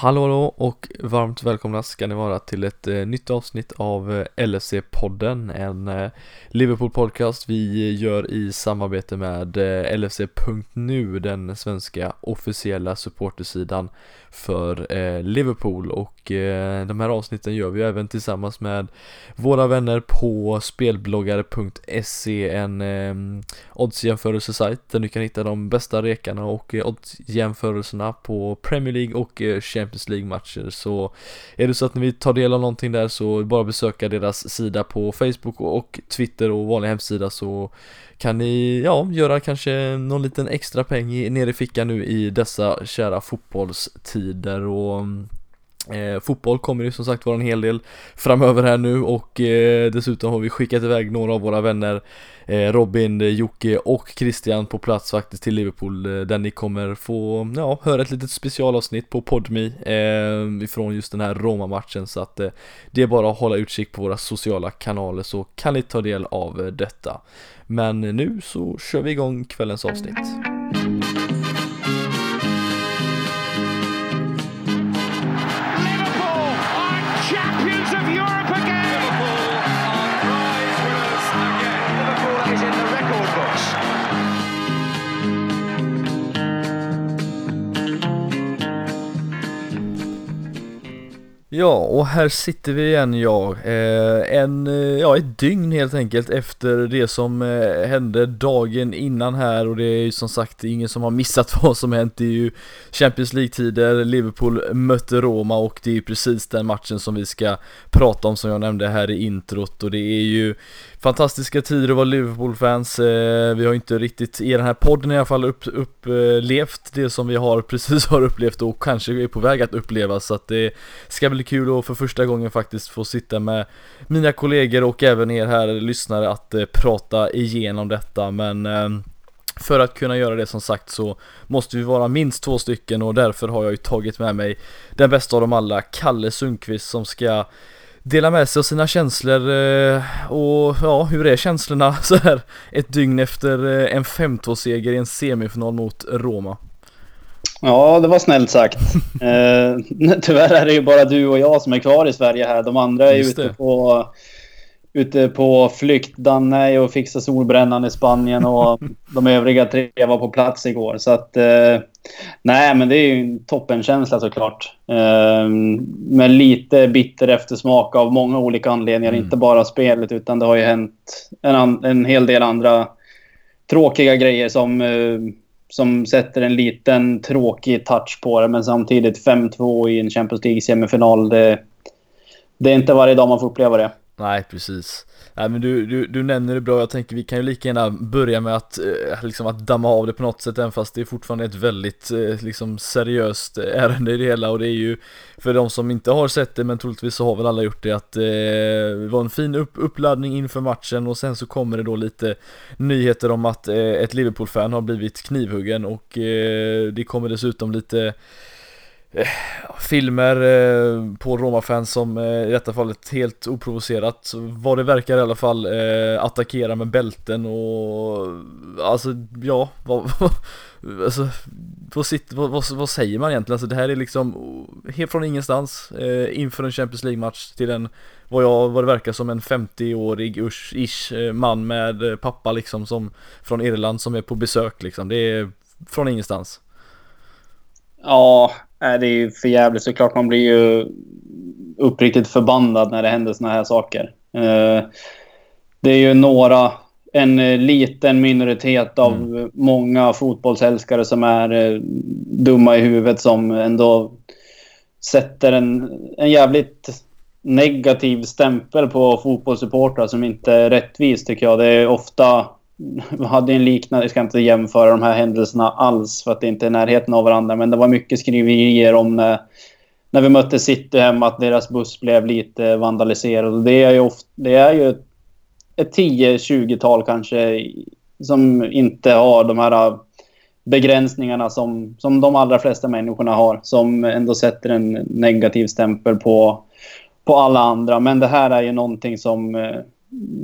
Hallå hallå och varmt välkomna ska ni vara till ett eh, nytt avsnitt av eh, LFC-podden, en eh, Liverpool-podcast vi gör i samarbete med eh, LFC.nu, den svenska officiella supportersidan för eh, Liverpool. Och eh, de här avsnitten gör vi även tillsammans med våra vänner på spelbloggare.se, en eh, oddsjämförelsesajt där ni kan hitta de bästa rekarna och eh, oddsjämförelserna på Premier League och eh, Champions League-matcher. Så är det så att ni vill ta del av någonting där så bara besöka deras sida på Facebook och Twitter och vanlig hemsida så kan ni, ja, göra kanske någon liten extra peng nere ner i fickan nu i dessa kära fotbollstider. Och mm, Eh, fotboll kommer ju som sagt vara en hel del framöver här nu och eh, dessutom har vi skickat iväg några av våra vänner eh, Robin, eh, Jocke och Christian på plats faktiskt till Liverpool eh, där ni kommer få ja, höra ett litet specialavsnitt på Podme eh, ifrån just den här Roma-matchen så att eh, det är bara att hålla utkik på våra sociala kanaler så kan ni ta del av eh, detta. Men nu så kör vi igång kvällens avsnitt. Ja, och här sitter vi igen ja, eh, en, eh, ja ett dygn helt enkelt efter det som eh, hände dagen innan här. Och det är ju som sagt ingen som har missat vad som hänt, det är ju Champions League-tider, Liverpool mötte Roma och det är ju precis den matchen som vi ska prata om som jag nämnde här i introt. Och det är ju fantastiska tider att vara Liverpool-fans, eh, vi har inte riktigt i den här podden i alla fall upp, upplevt det som vi har precis har upplevt och kanske är på väg att uppleva. Så att det ska bli kul att för första gången faktiskt få sitta med mina kollegor och även er här lyssnare att eh, prata igenom detta men eh, för att kunna göra det som sagt så måste vi vara minst två stycken och därför har jag ju tagit med mig den bästa av dem alla, Kalle Sundqvist som ska dela med sig av sina känslor eh, och ja, hur är känslorna så här ett dygn efter eh, en 5-2-seger i en semifinal mot Roma? Ja, det var snällt sagt. eh, tyvärr är det ju bara du och jag som är kvar i Sverige här. De andra är Just ute det. på, ute på flykt. Danne är och fixar solbrännan i Spanien och de övriga tre var på plats igår. Så att, eh, nej, men det är ju en toppenkänsla såklart. Eh, med lite bitter eftersmak av många olika anledningar. Mm. Inte bara spelet, utan det har ju hänt en, en hel del andra tråkiga grejer som eh, som sätter en liten tråkig touch på det. Men samtidigt 5-2 i en Champions League-semifinal. Det, det är inte varje dag man får uppleva det. Nej precis Nej men du, du, du nämner det bra, jag tänker vi kan ju lika gärna börja med att, eh, liksom att damma av det på något sätt även fast det är fortfarande ett väldigt eh, liksom seriöst eh, ärende i det hela. Och det är ju för de som inte har sett det men troligtvis så har väl alla gjort det att eh, det var en fin upp, uppladdning inför matchen. Och sen så kommer det då lite nyheter om att eh, ett Liverpool-fan har blivit knivhuggen. Och eh, det kommer dessutom lite Eh, filmer eh, på Roma-fans som eh, i detta fallet helt oprovocerat, vad det verkar i alla fall, eh, attackerar med bälten och alltså ja, vad, alltså, vad, sitter, vad, vad, vad säger man egentligen? Alltså det här är liksom helt från ingenstans eh, inför en Champions League-match till en, vad, jag, vad det verkar som en 50-årig usch, ish man med pappa liksom som från Irland som är på besök liksom, det är från ingenstans. Ja, nej, det är ju för jävligt såklart. Man blir ju uppriktigt förbannad när det händer såna här saker. Eh, Det är ju några, en eh, liten minoritet av Mm. många fotbollsälskare som är eh, dumma i huvudet som ändå sätter en, en jävligt negativ stämpel på fotbollssupportrar som inte är rättvis tycker jag. Det är ofta hade en liknande, jag ska inte jämföra de här händelserna alls för att det inte är i närheten av varandra, men det var mycket skriverier om när, när vi mötte City hemma att deras buss blev lite vandaliserad. Och det är ju, ofta, det är ju ett 10-20-tal kanske som inte har de här eh, begränsningarna som, som de allra flesta människorna har, som ändå sätter en negativ stämpel på, på alla andra. Men det här är ju någonting som eh,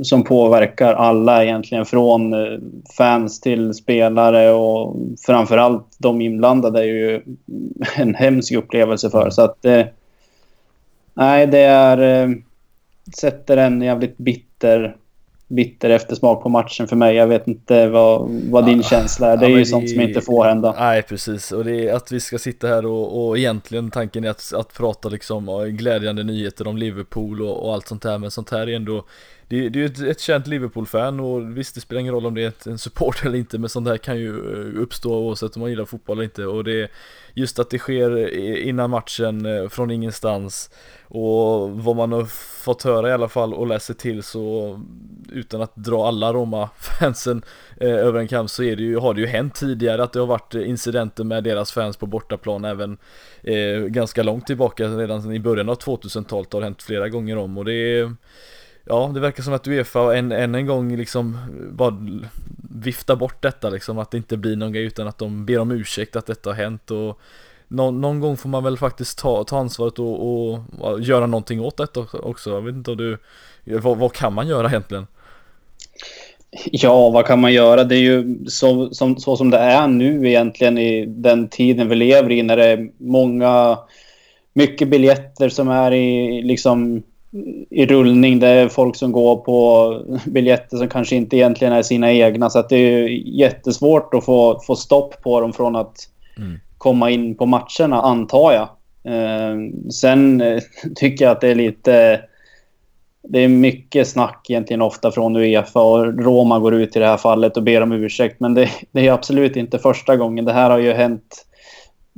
som påverkar alla egentligen. Från eh, fans till spelare och framförallt de inblandade är ju en hemsk upplevelse för. Så att eh, nej, det är... Eh, sätter en jävligt bitter bitter eftersmak på matchen för mig. Jag vet inte vad, vad din Ja, känsla är. Det är ja, ju sånt det- som inte får hända. Nej precis, och det är att vi ska sitta här och, och egentligen tanken är att, att prata liksom glädjande nyheter om Liverpool och, och allt sånt här Men sånt här är ändå det, det är ju ett, ett känt Liverpool-fan och visst det spelar ingen roll om det är ett, en support eller inte Men sånt där kan ju eh, uppstå oavsett om man gillar fotboll eller inte. Och det Just att det sker innan matchen eh, från ingenstans Och vad man har fått höra i alla fall och läser till så Utan att dra alla Roma-fansen eh, över en kam så är det ju, har det ju hänt tidigare att det har varit eh, incidenter med deras fans på bortaplan även eh, ganska långt tillbaka redan i början av 2000-talet har det hänt flera gånger om. Och det är Ja, det verkar som att Uefa än, än en gång liksom bara viftar bort detta liksom att det inte blir någon grej utan att de ber om ursäkt att detta har hänt och någon, någon gång får man väl faktiskt ta, ta ansvaret och, och, och göra någonting åt detta också. Jag vet inte om du, vad, vad kan man göra egentligen? Ja, vad kan man göra? Det är ju så som, så som det är nu egentligen i den tiden vi lever i när det är många, mycket biljetter som är i, liksom, i rullning. Det är folk som går på biljetter som kanske inte egentligen är sina egna. Så att det är jättesvårt att få, få stopp på dem från att Mm. komma in på matcherna, antar jag. Eh, sen eh, tycker jag att det är lite... Det är mycket snack egentligen ofta från Uefa och Roma går ut i det här fallet och ber om ursäkt. Men det, det är absolut inte första gången. Det här har ju hänt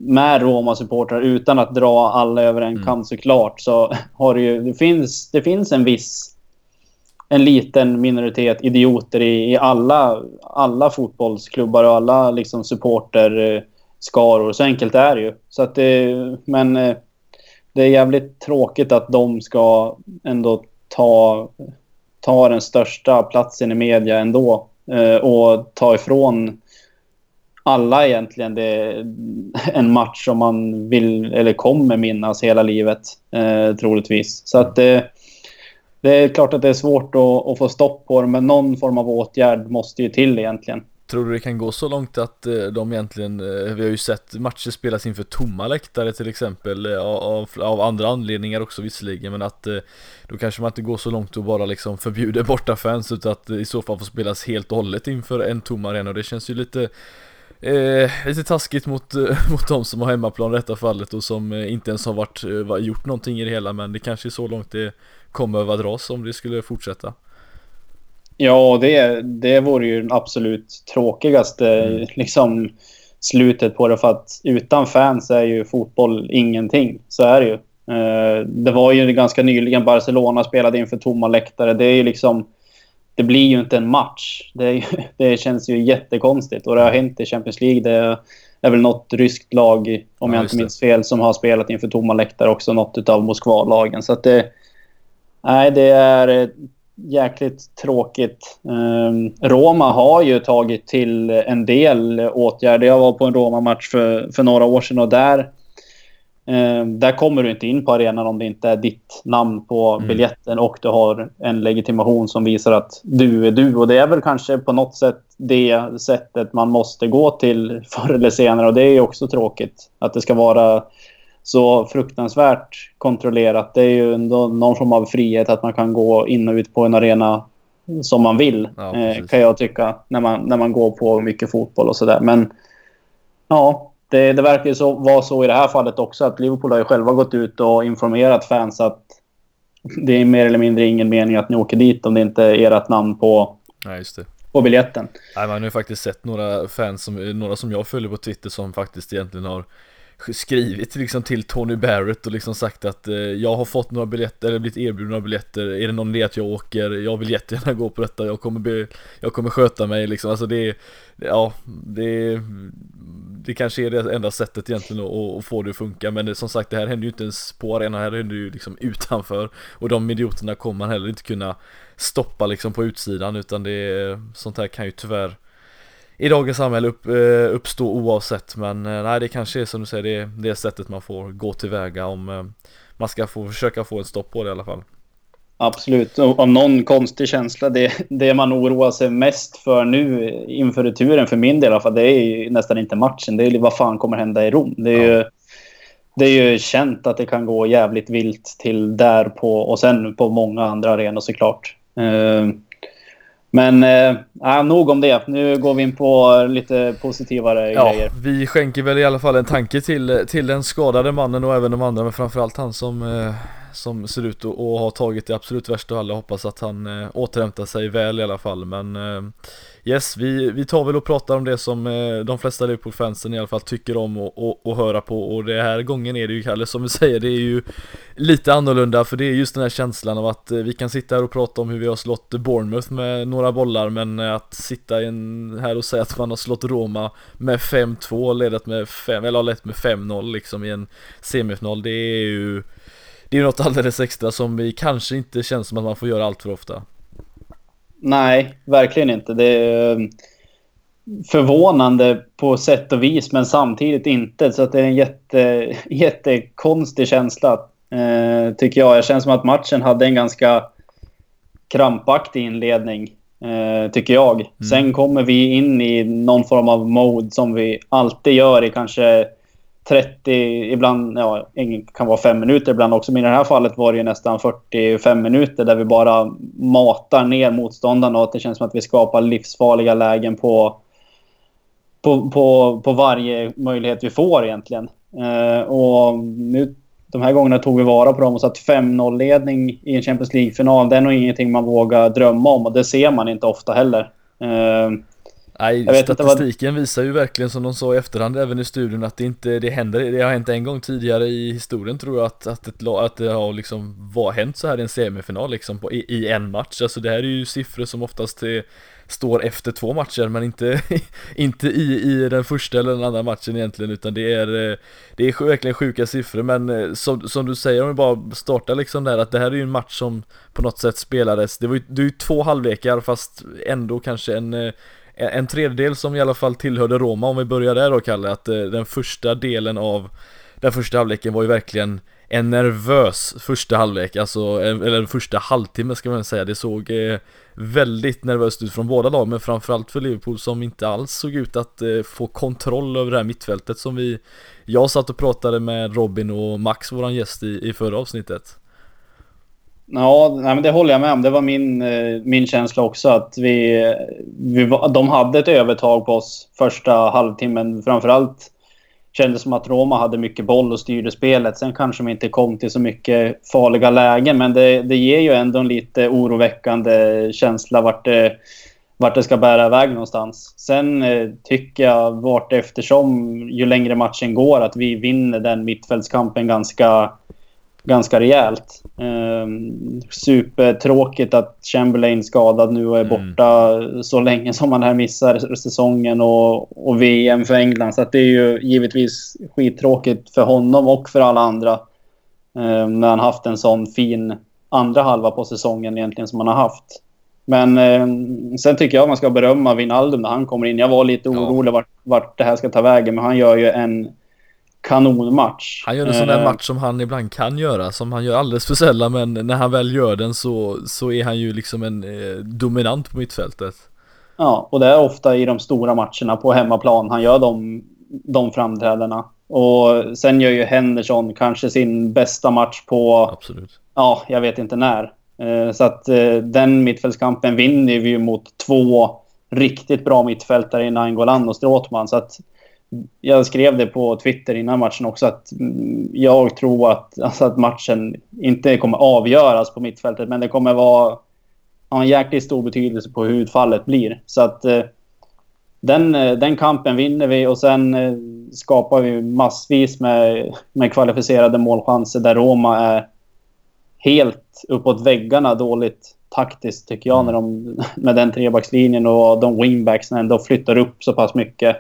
med Roma-supportrar utan att dra alla över en Mm. kam såklart. Så har det ju... Det finns, det finns en viss... En liten minoritet idioter i, i alla, alla fotbollsklubbar och alla liksom supporter eh. Så enkelt är det ju. Så att det, men eh, det är jävligt tråkigt att de ska ändå ta, ta den största platsen i media ändå. Eh, och ta ifrån alla egentligen det, en match som man vill eller kommer minnas hela livet. Eh, troligtvis. Så att det, det är klart att det är svårt att, att få stopp på det. Men någon form av åtgärd måste ju till egentligen. Tror du det kan gå så långt att eh, de egentligen, eh, vi har ju sett matcher spelas inför tomma läktare till exempel av, av andra anledningar också visserligen men att då kanske man inte går så långt och bara liksom förbjuder borta fans utan att i så fall får spelas helt och hållet inför en tom arena och det känns ju lite Eh, lite taskigt mot, eh, mot de som har hemmaplan i detta fallet och som eh, inte ens har varit, eh, gjort någonting i det hela men det kanske är så långt det kommer att dras om det skulle fortsätta. Ja, det, det vore ju den absolut tråkigaste Mm. liksom, slutet på det. För att utan fans är ju fotboll ingenting. Så är det ju. Eh, det var ju ganska nyligen Barcelona spelade inför tomma läktare. Det är ju liksom... Det blir ju inte en match. Det, ju, det känns ju jättekonstigt. Och det har hänt i Champions League. Det är väl något ryskt lag, om Ja, jag inte minns fel, som har spelat inför tomma läktare också. Något av Moskva-lagen. Så att det... Nej, det är eh, jäkligt tråkigt. Ehm, Roma har ju tagit till en del åtgärder. Jag var på en Roma-match för, för några år sedan och där, ehm, där kommer du inte in på arenan om det inte är ditt namn på Mm. biljetten och du har en legitimation som visar att du är du. Och det är väl kanske på något sätt det sättet man måste gå till förr eller senare. Och det är också tråkigt att det ska vara så fruktansvärt kontrollerat. Det är ju ändå någon form av frihet att man kan gå in och ut på en arena som man vill. Ja, eh, kan jag tycka. När man, när man går på mycket fotboll och sådär. Men ja, det, det verkar ju så, vara så i det här fallet också. Att Liverpool har ju själva gått ut och informerat fans att det är mer eller mindre ingen mening att ni åker dit om det inte är ert namn på, Nej just det. på biljetten. Nej man har ju faktiskt sett några fans, som, några som jag följer på Twitter som faktiskt egentligen har skrivit liksom till Tony Barrett och liksom sagt att eh, jag har fått några biljetter, eller blivit erbjuden några biljetter, är det någon idé att jag åker? Jag vill jättegärna gå på detta, jag kommer, be, jag kommer sköta mig liksom, alltså det är, ja, det är, det kanske är det enda sättet egentligen att, att få det att funka men det, som sagt det här händer ju inte ens på arenan, här händer ju liksom utanför och de idioterna kommer man heller inte kunna stoppa liksom på utsidan utan det är, sånt här kan ju tyvärr i dagens samhälle upp, eh, uppstå oavsett men eh, nej det kanske är som du säger det, det sättet man får gå tillväga om eh, man ska få försöka få ett stopp på det i alla fall. Absolut. Av någon konstig känsla, det, det man oroar sig mest för nu inför returen, för min del i alla fall, det är ju nästan inte matchen. Det är ju vad fan kommer hända i Rom. Det är, Ja. ju, det är ju känt att det kan gå jävligt vilt till där på, och sen på många andra arenor såklart. Eh, men eh, nog om det. Nu går vi in på lite positivare Ja, grejer. vi skänker väl i alla fall en tanke till, till den skadade mannen och även de andra men framförallt han som, eh, som ser ut att ha tagit det absolut värsta och alla. Hoppas att han eh, återhämtar sig väl i alla fall. Men eh, Yes, vi, vi tar väl och pratar om det som eh, de flesta Liverpool-fansen i alla fall tycker om och, och, och höra på. Och det här gången är det ju Kalle som du säger, det är ju lite annorlunda. För det är just den här känslan av att eh, vi kan sitta här och prata om hur vi har slått Bournemouth med några bollar. Men eh, att sitta en, här och säga att man har slått Roma med 5-2 ledat med 5, eller har lett med 5-0 liksom i en semifinal, det är ju det är något alldeles extra som vi kanske inte känns som att man får göra allt för ofta. Nej, verkligen inte. Det är eh, förvånande på sätt och vis, men samtidigt inte. Så det är en jätte, jättekonstig känsla, eh, tycker jag. Det känns som att matchen hade en ganska krampaktig inledning, eh, tycker jag. Sen kommer vi in i någon form av mode som vi alltid gör i kanske 30, ibland, ja, kan vara fem minuter ibland också. Men i det här fallet var det ju nästan 45 minuter där vi bara matar ner motståndarna och att det känns som att vi skapar livsfarliga lägen på, på, på, på varje möjlighet vi får egentligen. Eh, och nu, de här gångerna tog vi vara på dem och satt 5-0-ledning i en Champions League-final. Det är nog ingenting man vågar drömma om och det ser man inte ofta heller. Eh, Nej, Jag inte vad- statistiken visar ju verkligen som de sa i efterhand även i studion att det inte, det händer, det har hänt en gång tidigare i historien tror jag att, att, ett, att det har liksom var hänt så här i en semifinal liksom på, i, i en match. Alltså det här är ju siffror som oftast är, står efter två matcher men inte, inte i, i den första eller den andra matchen egentligen utan det är, eh, det är verkligen sjuka siffror. Men eh, som, som du säger om vi bara startar liksom där att det här är ju en match som på något sätt spelades, det var ju, det är ju två halvlekar fast ändå kanske en eh, en tredjedel som i alla fall tillhörde Roma om vi börjar där då Kalle, att eh, den första delen av den första halvleken var ju verkligen en nervös första halvlek, alltså, eh, eller första halvtimme ska man säga. Det såg eh, väldigt nervöst ut från båda lag, men framförallt för Liverpool som inte alls såg ut att få kontroll över det här mittfältet som vi Jag satt och pratade med Robin och Max, våran gäst i, i förra avsnittet. Ja, nej, men det håller jag med om. Det var min, eh, min känsla också. att vi, vi var, De hade ett övertag på oss första halvtimmen. Framförallt kändes det som att Roma hade mycket boll och styrde spelet. Sen kanske de inte kom till så mycket farliga lägen. Men det, det ger ju ändå en lite oroväckande känsla vart det, vart det ska bära iväg någonstans. Sen eh, tycker jag vart eftersom ju längre matchen går att vi vinner den mittfältskampen ganska ganska rejält. Um, supertråkigt att Chamberlain skadad nu och är Mm. borta så länge som han här missar säsongen och, och VM för England. Så det är ju givetvis skittråkigt för honom och för alla andra. Um, när han haft en sån fin andra halva på säsongen egentligen som han har haft. Men um, sen tycker jag man ska berömma Wijnaldum när han kommer in. Jag var lite Ja. orolig vart, vart det här ska ta vägen, men han gör ju en kanonmatch. Han gör en sån där Eh, match som han ibland kan göra, som han gör alldeles för sällan men när han väl gör den så, så är han ju liksom en eh, dominant på mittfältet. Ja, och det är ofta i de stora matcherna på hemmaplan han gör de, de framträdena. Och sen gör ju Henderson kanske sin bästa match på, Absolut. ja, jag vet inte när. Eh, Så att eh, den mittfältskampen vinner vi ju mot två riktigt bra mittfältare i Nainggolan och Strootman. Så att jag skrev det på Twitter innan matchen också att mm, jag tror att, alltså att matchen inte kommer avgöras på mittfältet men det kommer vara ha en jäkligt stor betydelse på hur utfallet blir. Så att eh, den, eh, den kampen vinner vi och sen eh, skapar vi massvis med, med kvalificerade målchanser där Roma är helt uppåt väggarna dåligt taktiskt tycker jag när de, med den trebackslinjen och de wingbacks när ändå flyttar upp så pass mycket.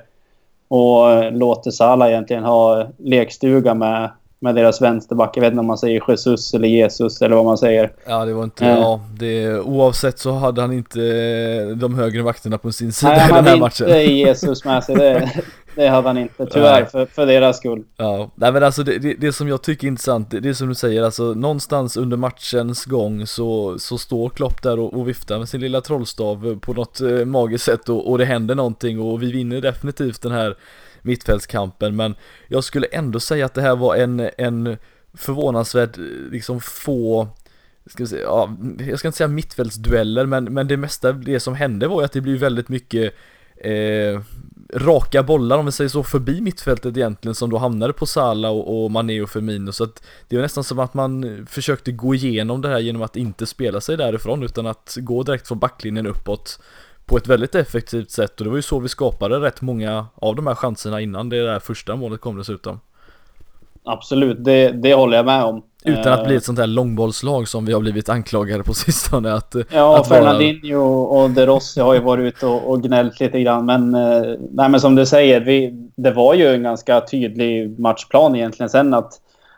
Och eh, låter Salah egentligen ha lekstuga med, med deras vänsterback. Jag vet inte om man säger Jesus eller Jesus eller vad man säger. Ja det var inte, Eh. ja det, oavsett så hade han inte eh, de högre vakterna på sin sida Nej, i han den här hade matchen. inte Jesus med sig. Det, det hade han inte, tyvärr, för, för deras skull. Ja, nej men alltså det, det, det som jag tycker är intressant, det, det är som du säger, alltså någonstans under matchens gång så, så står Klopp där och, och viftar med sin lilla trollstav på något eh, magiskt sätt och, och det händer någonting och vi vinner definitivt den här mittfältskampen men jag skulle ändå säga att det här var en, en förvånansvärt liksom få ska säga, ja, jag ska inte säga mittfältsdueller men, men det mesta det som hände var ju att det blev väldigt mycket eh, raka bollar om vi säger så förbi mittfältet egentligen som då hamnade på Sala och, och Mané och Firmino så att det var nästan som att man försökte gå igenom det här genom att inte spela sig därifrån utan att gå direkt från backlinjen uppåt på ett väldigt effektivt sätt och det var ju så vi skapade rätt många av de här chanserna innan det där första målet kom dessutom. Absolut, det, det håller jag med om. Utan att bli Eh, ett sånt här långbollslag som vi har blivit anklagade på sistone att Ja, att vara- Fernandinho och De Rossi har ju varit ute och, och gnällt lite grann. Men, eh, nej, men som du säger, vi, det var ju en ganska tydlig matchplan egentligen. Sen att,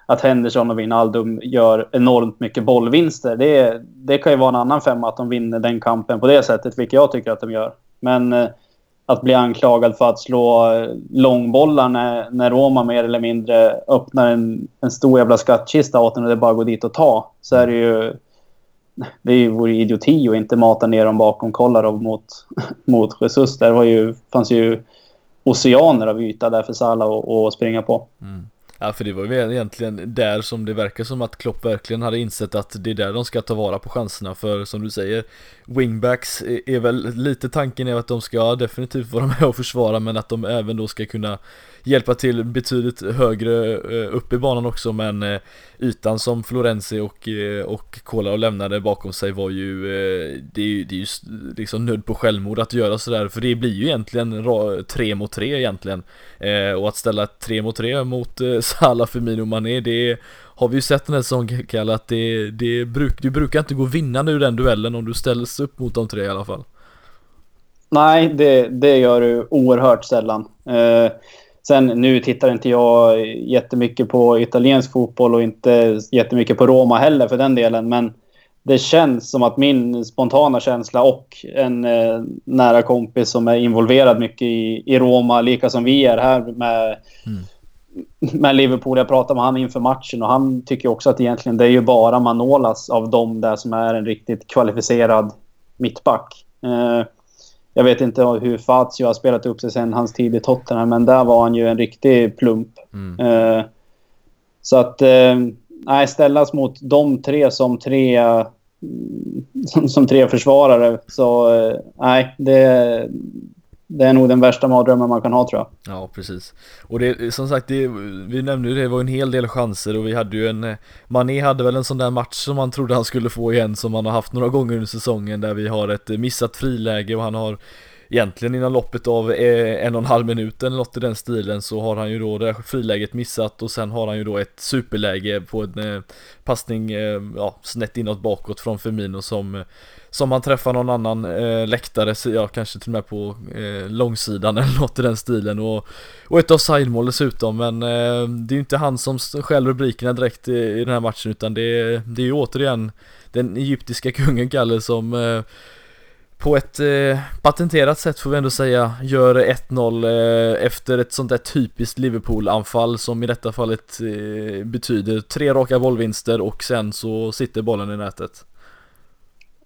att Henderson och Wijnaldum gör enormt mycket bollvinster. Det, det kan ju vara en annan femma att de vinner den kampen på det sättet, vilket jag tycker att de gör. Men eh, att bli anklagad för att slå eh, långbollar när, när Roma mer eller mindre öppnar en, en stor jävla skattkista åt en och det bara går dit och ta. Så är det ju det vore idioti att inte mata ner dem bakom Kolarov mot, mot Jesus. Där var ju, fanns ju oceaner av yta där för Salah att- att springa på. Mm. Ja för det var ju egentligen där som det verkar som att Klopp verkligen hade insett att det är där de ska ta vara på chanserna för som du säger Wingbacks är väl lite tanken är att de ska definitivt vara med och försvara men att de även då ska kunna hjälpa till betydligt högre eh, upp i banan också men eh, ytan som Florenzi och, eh, och Kola lämnade bakom sig var ju eh, det är ju, det är ju liksom nöd på självmord att göra sådär för det blir ju egentligen tre mot tre egentligen eh, och att ställa tre mot tre mot Salah, Firmino och Mané det har vi ju sett den här säsongen Kalle att det, det bruk, du brukar inte gå vinnande ur den duellen om du ställs upp mot de tre i alla fall Nej, det, det gör du oerhört sällan. Eh, sen nu tittar inte jag jättemycket på italiensk fotboll och inte jättemycket på Roma heller för den delen. Men det känns som att min spontana känsla och en eh, nära kompis som är involverad mycket i, i Roma, lika som vi är här med, med Liverpool. Jag pratade med han inför matchen och han tycker också att egentligen det är ju bara Manolas av dem där som är en riktigt kvalificerad mittback. Eh, jag vet inte hur Fazio har spelat upp sig sen hans tid i Tottenham, men där var han ju en riktig plump. Mm. Eh, så att, eh, nej, ställas mot de tre som tre, mm, som, som tre försvarare, så eh, nej, det, det är nog den värsta mardrömmen man kan ha tror jag. Ja precis Och det, som sagt, det, vi nämnde ju det, det var en hel del chanser och vi hade ju en eh, Mané hade väl en sån där match som man trodde han skulle få igen som han har haft några gånger under säsongen där vi har ett eh, missat friläge och han har Egentligen innan loppet av eh, en och en halv minut eller något i den stilen så har han ju då det där friläget missat och sen har han ju då ett superläge på en eh, passning eh, ja, snett inåt bakåt från Firmino som som han träffar någon annan eh, läktare, ja kanske till och med på eh, långsidan eller något i den stilen och, och ett offside-mål dessutom. Men eh, det är ju inte han som skäl rubrikerna direkt i, i den här matchen utan det, är- det är ju återigen den egyptiska kungen Kalle som eh, på ett eh, patenterat sätt får vi ändå säga gör 1-0 eh, efter ett sånt där typiskt Liverpool-anfall som i detta fallet eh, betyder tre raka bollvinster och sen så sitter bollen i nätet.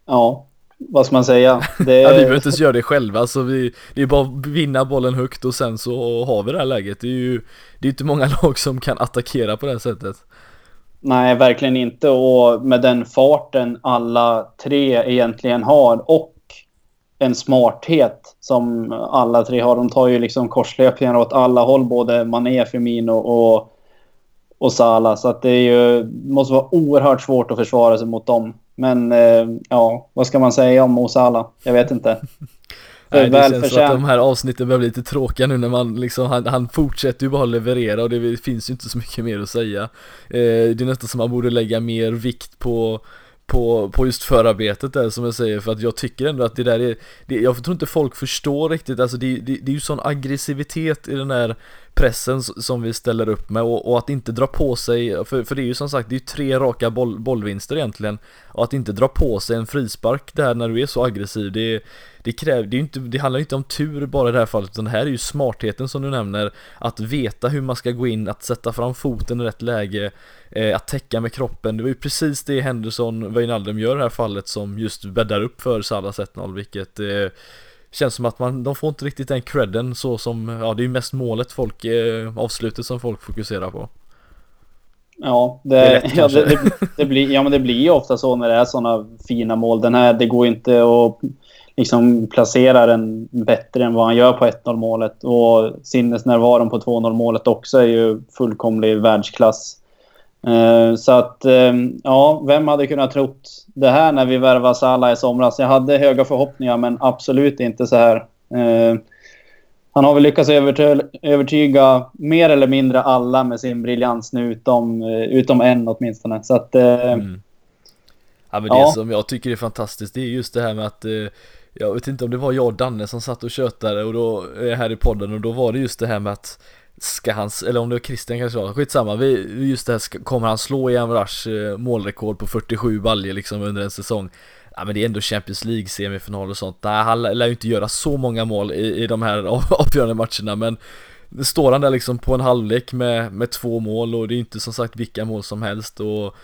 Ja, vad ska man säga? Det, Ja, vi behöver inte ens göra det själva, så vi, det är bara att vinna bollen högt och sen så har vi det här läget. Det är ju det är inte många lag som kan attackera på det här sättet. Nej, verkligen inte. Och med den farten alla tre egentligen har och en smarthet som alla tre har. De tar ju liksom korslöpningar åt alla håll, både Mané, Firmino och, och Salah. Så att det är ju, måste vara oerhört svårt att försvara sig mot dem. Men eh, ja, vad ska man säga om Mo Salah? Jag vet inte. Nej, det känns som att de här avsnitten börjar bli lite tråkiga nu när man liksom, han, han fortsätter ju bara leverera och det finns ju inte så mycket mer att säga. Eh, det är nästan som man borde lägga mer vikt på på, på just förarbetet där som jag säger för att jag tycker ändå att det där är det, Jag tror inte folk förstår riktigt alltså det, det, det är ju sån aggressivitet i den här pressen som vi ställer upp med och, och, att inte dra på sig, för, för det är ju som sagt, det är ju tre raka boll, bollvinster egentligen och att inte dra på sig en frispark där när du är så aggressiv, det, är det kräver, det, är inte, det handlar ju inte om tur bara i det här fallet utan det här är ju smartheten som du nämner, att veta hur man ska gå in, att sätta fram foten i rätt läge, eh, att täcka med kroppen, det var ju precis det Henderson Wijnaldum gör i det här fallet som just bäddar upp för Salas 1-0 vilket eh, Känns som att man, de får inte riktigt den credden så som, ja det är ju mest målet folk, eh, avslutet som folk fokuserar på. Ja, det, det, rätt, ja, det, det, blir, ja men det blir ju ofta så när det är sådana fina mål. Den här, det går inte att liksom placera den bättre än vad han gör på 1-0 målet. Och sinnesnärvaron på 2-0 målet också är ju fullkomlig världsklass. Uh, så att, uh, ja, vem hade kunnat trott det här när vi värvade Salah i somras? Jag hade höga förhoppningar, men absolut inte så här. Uh, han har väl lyckats övertyga mer eller mindre alla med sin briljans nu, utom, utom en åtminstone. Så att, mm. Ja men det som jag tycker är fantastiskt det är just det här med att jag vet inte om det var jag och Danne som satt och tjötade och då, eh, här i podden och då var det just det här med att Ska han, eller om det var Christian kanske var, skitsamma, vi, just det här, kommer han slå Ian Rush eh, målrekord på 47 baljer liksom under en säsong? Ja men det är ändå Champions League semifinal och sånt, nej han lär ju inte göra så många mål i, i de här avgörande matcherna men Står han där liksom på en halvlek med, med två mål och det är inte som sagt vilka mål som helst och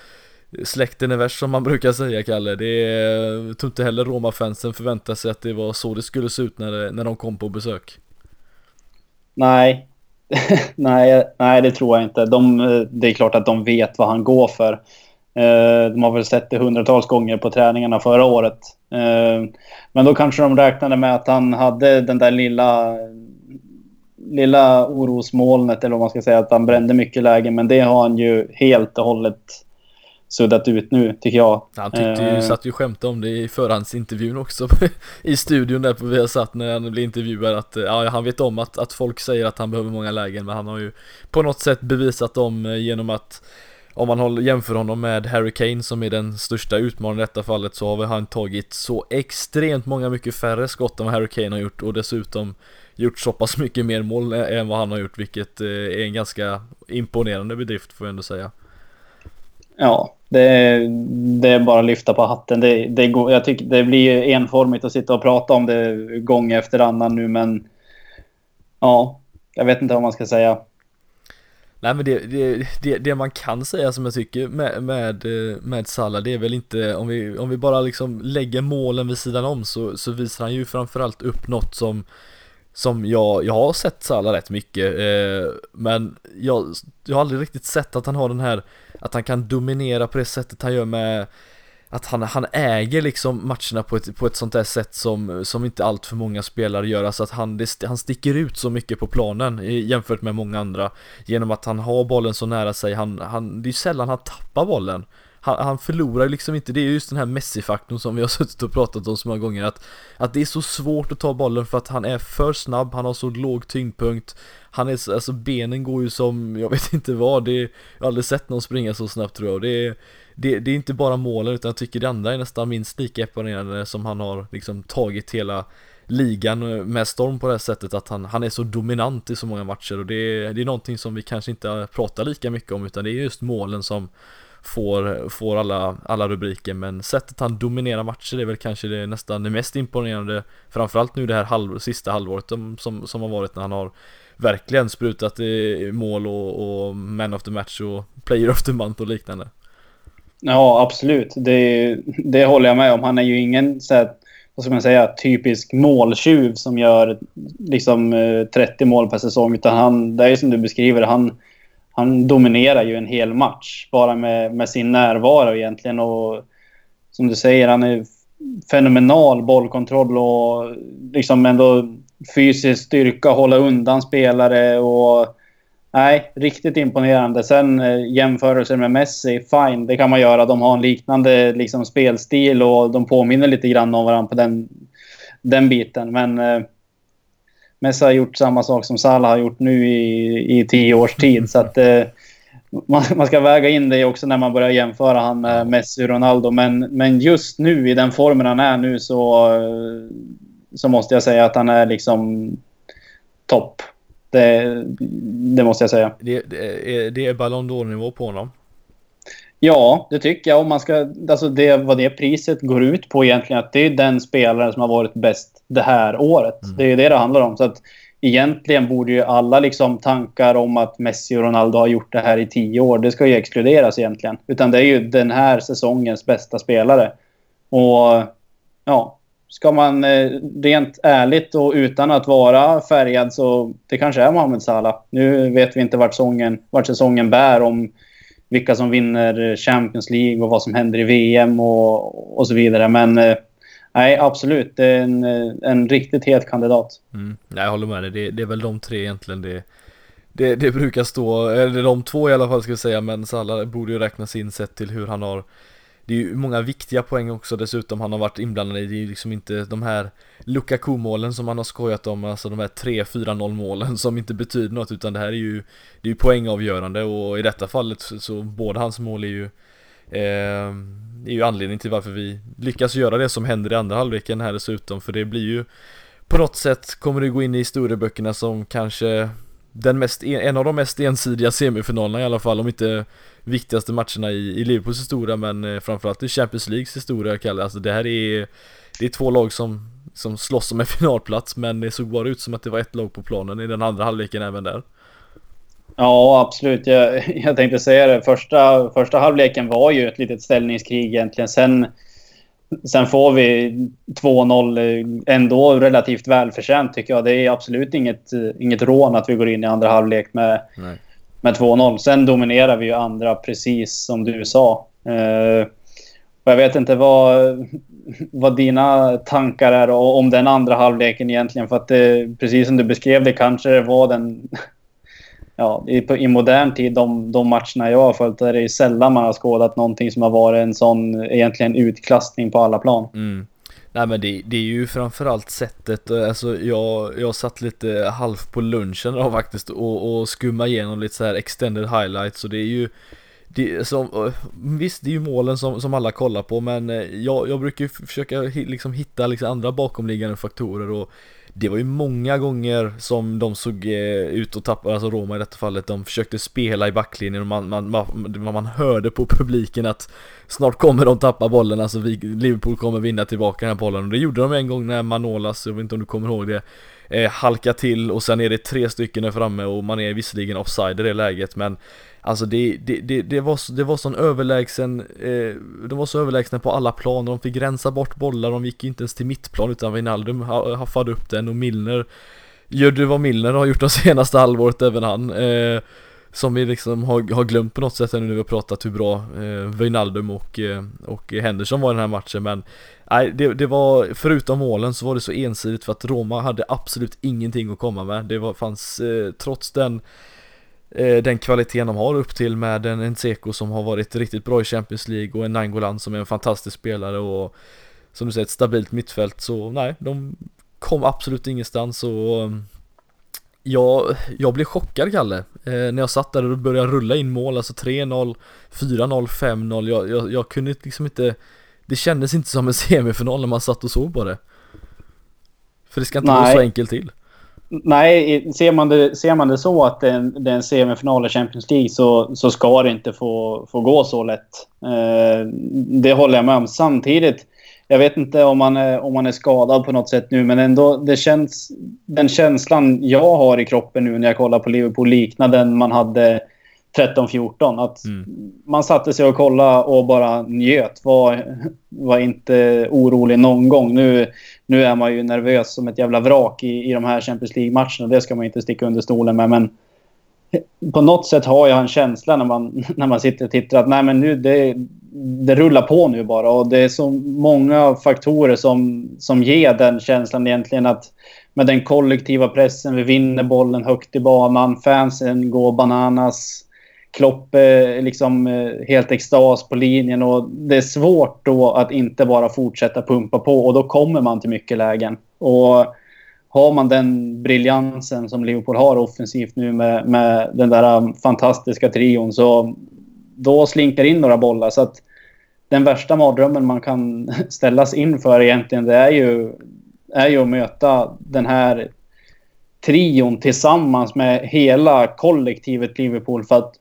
Släkten är värst som man brukar säga Kalle, det är, jag tror inte heller Roma-fansen förväntar sig att det var så det skulle se ut när, det, när de kom på besök Nej, nej, nej, det tror jag inte. De, det är klart att de vet vad han går för. Eh, de har väl sett det hundratals gånger på träningarna förra året. Eh, men då kanske de räknade med att han hade den där lilla, lilla orosmolnet, eller vad man ska säga, att han brände mycket lägen. Men det har han ju helt och hållet suddat ut nu, tycker jag. Han tyckte ju, uh, satt ju skämta om det i förhandsintervjun också i studion där på vi har satt när han blev intervjuad att ja, han vet om att, att folk säger att han behöver många lägen men han har ju på något sätt bevisat dem eh, genom att om man jämför honom med Harry Kane som är den största utmanaren i detta fallet så har han tagit så extremt många mycket färre skott än vad Harry Kane har gjort och dessutom gjort så pass mycket mer mål än vad han har gjort vilket eh, är en ganska imponerande bedrift får jag ändå säga. Ja, det, det är bara att lyfta på hatten. Det, det, går, jag tycker det blir enformigt att sitta och prata om det gång efter annan nu, men ja, jag vet inte vad man ska säga. Nej men det, det, det, det, man kan säga som jag tycker med, med, eh, med Salah det är väl inte, om vi, om vi bara liksom lägger målen vid sidan om så, så visar han ju framförallt upp något som som jag, jag har sett Salah rätt mycket eh, Men jag, jag har aldrig riktigt sett att han har den här Att han kan dominera på det sättet han gör med Att han, han äger liksom matcherna på ett, på ett sånt där sätt som, som inte allt för många spelare gör. Alltså att han, det, han sticker ut så mycket på planen jämfört med många andra. Genom att han har bollen så nära sig, han, han, det är ju sällan han tappar bollen han, han förlorar liksom inte, det är just den här Messi-faktorn som vi har suttit och pratat om så många gånger att, att det är så svårt att ta bollen för att han är för snabb, han har så låg tyngdpunkt Han är, så, alltså benen går ju som, jag vet inte vad, det är, jag har aldrig sett någon springa så snabbt tror jag. Det är, det, det är inte bara målen utan jag tycker det andra är nästan minst lika imponerande som han har liksom tagit hela ligan med storm på det här sättet att han, han är så dominant i så många matcher och det är, det är någonting som vi kanske inte pratar lika mycket om utan det är just målen som får, får alla, alla rubriker men sättet han dominerar matcher är väl kanske det nästan det mest imponerande Framförallt nu det här halv, sista halvåret som, som har varit när han har verkligen sprutat i mål och, och man of the match och player of the month och liknande Ja absolut, det, det håller jag med om. Han är ju ingen så här, vad ska man säga, typisk måltjuv som gör liksom eh, 30 mål per säsong. Utan han, det är som du beskriver, han, han dominerar ju en hel match bara med, med sin närvaro egentligen. Och som du säger, han är fenomenal bollkontroll och liksom ändå fysisk styrka, hålla undan spelare och... Nej, riktigt imponerande. Sen eh, jämförelser med Messi, fine, det kan man göra. De har en liknande liksom, spelstil och de påminner lite grann om varandra på den, den biten. Men eh, Messi har gjort samma sak som Salah har gjort nu i, i tio års tid. Så att, eh, man, man, ska väga in det också när man börjar jämföra han med Messi och Ronaldo. Men, men just nu, i den formen han är nu, så, eh, så måste jag säga att han är liksom topp. Det, det måste jag säga. Det, det, är, det är Ballon d'Or-nivå på honom. Ja, det tycker jag. Om man ska, alltså det, vad det priset går ut på egentligen, att det är den spelare som har varit bäst det här året. Mm. Det är det det handlar om. Så att egentligen borde ju alla liksom tankar om att Messi och Ronaldo har gjort det här i tio år, det ska ju exkluderas egentligen. Utan det är ju den här säsongens bästa spelare. Och ja, ska man eh, rent ärligt och utan att vara färgad så det kanske är Mohamed Salah. Nu vet vi inte vart, sången, vart säsongen bär om vilka som vinner Champions League och vad som händer i VM och, och så vidare. Men eh, nej, absolut. Det är en, eh, en riktigt het kandidat. Mm. Jag håller med dig. Det, det är väl de tre egentligen det, det, det brukar stå, eller de två i alla fall ska jag säga, men Salah borde ju räknas in sett till hur han har det är ju många viktiga poäng också dessutom han har varit inblandad i, det är ju liksom inte de här Lukaku-målen som han har skojat om, alltså de här 3-4-0 målen som inte betyder något utan det här är ju Det är ju poängavgörande och i detta fallet så, så båda hans mål är ju eh, är ju anledning till varför vi lyckas göra det som händer i andra halvleken här dessutom för det blir ju På något sätt kommer det gå in i historieböckerna som kanske den mest, en av de mest ensidiga semifinalerna i alla fall, om inte viktigaste matcherna i, i Liverpools historia men eh, framförallt i Champions Leagues historia Kalle. Alltså det här är, det är två lag som, som slåss om en finalplats men det såg bara ut som att det var ett lag på planen i den andra halvleken även där. Ja, absolut. Jag, jag tänkte säga det. Första, första halvleken var ju ett litet ställningskrig egentligen. Sen, sen får vi 2-0 ändå relativt välförtjänt tycker jag. Det är absolut inget, inget rån att vi går in i andra halvlek med, Nej. med 2-0. Sen dominerar vi ju andra precis som du sa. Eh, och jag vet inte vad, vad dina tankar är om den andra halvleken egentligen. För att det, precis som du beskrev det kanske det var den... Ja, i, i modern tid, de, de matcherna jag har följt, är det sällan man har skådat någonting som har varit en sån egentligen utklassning på alla plan. Mm. Nej men det, det är ju framförallt sättet, eh, alltså jag, jag satt lite halv på lunchen då faktiskt och, och skumma igenom lite så här extended highlights och det är ju det, som, eh, Visst det är ju målen som, som alla kollar på men eh, jag, jag brukar ju försöka liksom hitta liksom andra bakomliggande faktorer och det var ju många gånger som de såg eh, ut och tappa, alltså Roma i detta fallet, de försökte spela i backlinjen och man, man, man, man hörde på publiken att snart kommer de tappa bollen, alltså vi, Liverpool kommer vinna tillbaka den här bollen. Och det gjorde de en gång när Manolas, jag vet inte om du kommer ihåg det, eh, halka till och sen är det tre stycken där framme och man är visserligen offside i det läget men Alltså det, det, det, det, var, så- det var sån överlägsen, eh, de var så överlägsna på alla plan, de fick rensa bort bollar, de gick ju inte ens till mittplan utan Wijnaldum haffade upp den och Milner Gjorde vad Milner har gjort de senaste halvåret även han eh, Som vi liksom har, har glömt på något sätt nu när vi har pratat hur bra eh, Wijnaldum och, eh, och Henderson var i den här matchen men Nej det, det var, förutom målen så var det så ensidigt för att Roma hade absolut ingenting att komma med. Det var, fanns, eh, trots den den kvaliteten de har upp till med en Nseko som har varit riktigt bra i Champions League och en Nangolan som är en fantastisk spelare och som du säger ett stabilt mittfält. Så nej, de kom absolut ingenstans och um, jag, jag blev chockad Kalle eh, när jag satt där och började rulla in mål, alltså 3-0, 4-0, 5-0 jag, jag, jag kunde liksom inte Det kändes inte som en semifinal när man satt och såg på det. För det ska inte gå Nej. så enkelt till Nej, ser man det, ser man det så att det är en, det är en semifinal i Champions League så, så ska det inte få, få gå så lätt. Eh, det håller jag med om. Samtidigt, jag vet inte om man, är, om man är skadad på något sätt nu, men ändå det känns... Den känslan jag har i kroppen nu när jag kollar på Liverpool liknar den man hade 13-14. Att Mm. man satte sig och kollade och bara njöt. Var, var inte orolig någon gång. Nu, nu är man ju nervös som ett jävla vrak i, i de här Champions League-matcherna. Det ska man inte sticka under stolen med. Men på något sätt har jag en känsla när man, när man sitter och tittar att nej, men nu, det, det rullar på nu bara. Och det är så många faktorer som, som ger den känslan egentligen att med den kollektiva pressen, vi vinner bollen högt i banan, fansen går bananas. Klopp är liksom eh, helt extas på linjen och det är svårt då att inte bara fortsätta pumpa på och då kommer man till mycket lägen. Och har man den briljansen som Liverpool har offensivt nu med, med den där eh, fantastiska trion så då slinker in några bollar. Så att den värsta mardrömmen man kan ställas inför egentligen det är ju, är ju att möta den här trion tillsammans med hela kollektivet Liverpool. För att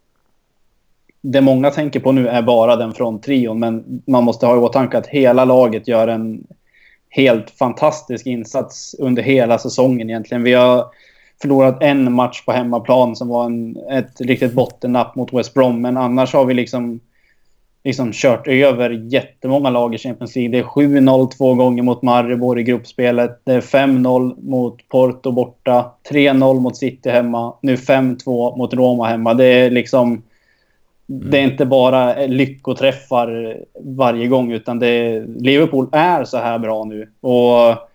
det många tänker på nu är bara den från trion. Men man måste ha i åtanke att hela laget gör en helt fantastisk insats under hela säsongen egentligen. Vi har förlorat en match på hemmaplan som var en, ett riktigt bottennapp mot West Brom. Men annars har vi liksom, liksom kört över jättemånga lag i Champions League. Det är 7-0 två gånger mot Maribor i gruppspelet. Det är 5-0 mot Porto borta. 3-0 mot City hemma. Nu 5-2 mot Roma hemma. Det är liksom... Det är inte bara lyckoträffar varje gång, utan det, Liverpool är så här bra nu. Och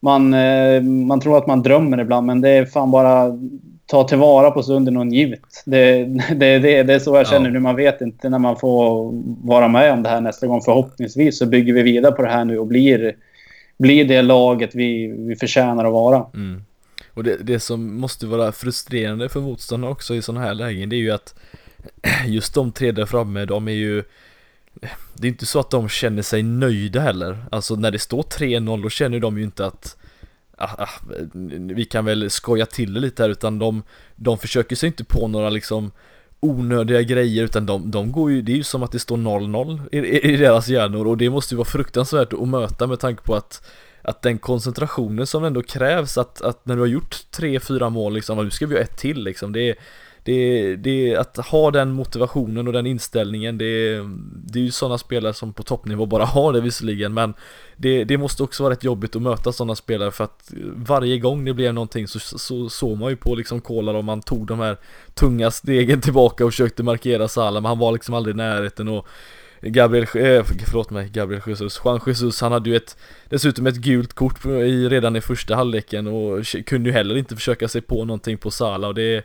man, eh, man tror att man drömmer ibland, men det är fan bara ta tillvara på stunden och njut. Det, det, det, det är så jag känner Ja. nu. Man vet inte när man får vara med om det här nästa gång. Förhoppningsvis så bygger vi vidare på det här nu och blir, blir det laget vi, vi förtjänar att vara. Mm. Och det, det som måste vara frustrerande för motståndarna också i sådana här lägen det är ju att just de tre där framme, de är ju Det är inte så att de känner sig nöjda heller. Alltså när det står 3-0 då känner de ju inte att ah, ah, Vi kan väl skoja till det lite här utan de De försöker sig inte på några liksom Onödiga grejer utan de, de går ju Det är ju som att det står 0-0 i, i, deras hjärnor och det måste ju vara fruktansvärt att möta med tanke på att att den koncentrationen som ändå krävs att, att när du har gjort tre, fyra mål liksom, nu ska vi ha ett till liksom, det är, det, det, att ha den motivationen och den inställningen, det, det är ju sådana spelare som på toppnivå bara har det visserligen, men det, det måste också vara rätt jobbigt att möta sådana spelare för att varje gång det blev någonting så så- så såg man ju på liksom Kolar om man tog de här tunga stegen tillbaka och försökte markera Salah, men han var liksom aldrig i närheten och Gabriel, eh, förlåt mig, Gabriel Jesus, Juan Jesus, han hade ju ett Dessutom ett gult kort i, redan i första halvleken och kunde ju heller inte försöka sig på någonting på Salah och det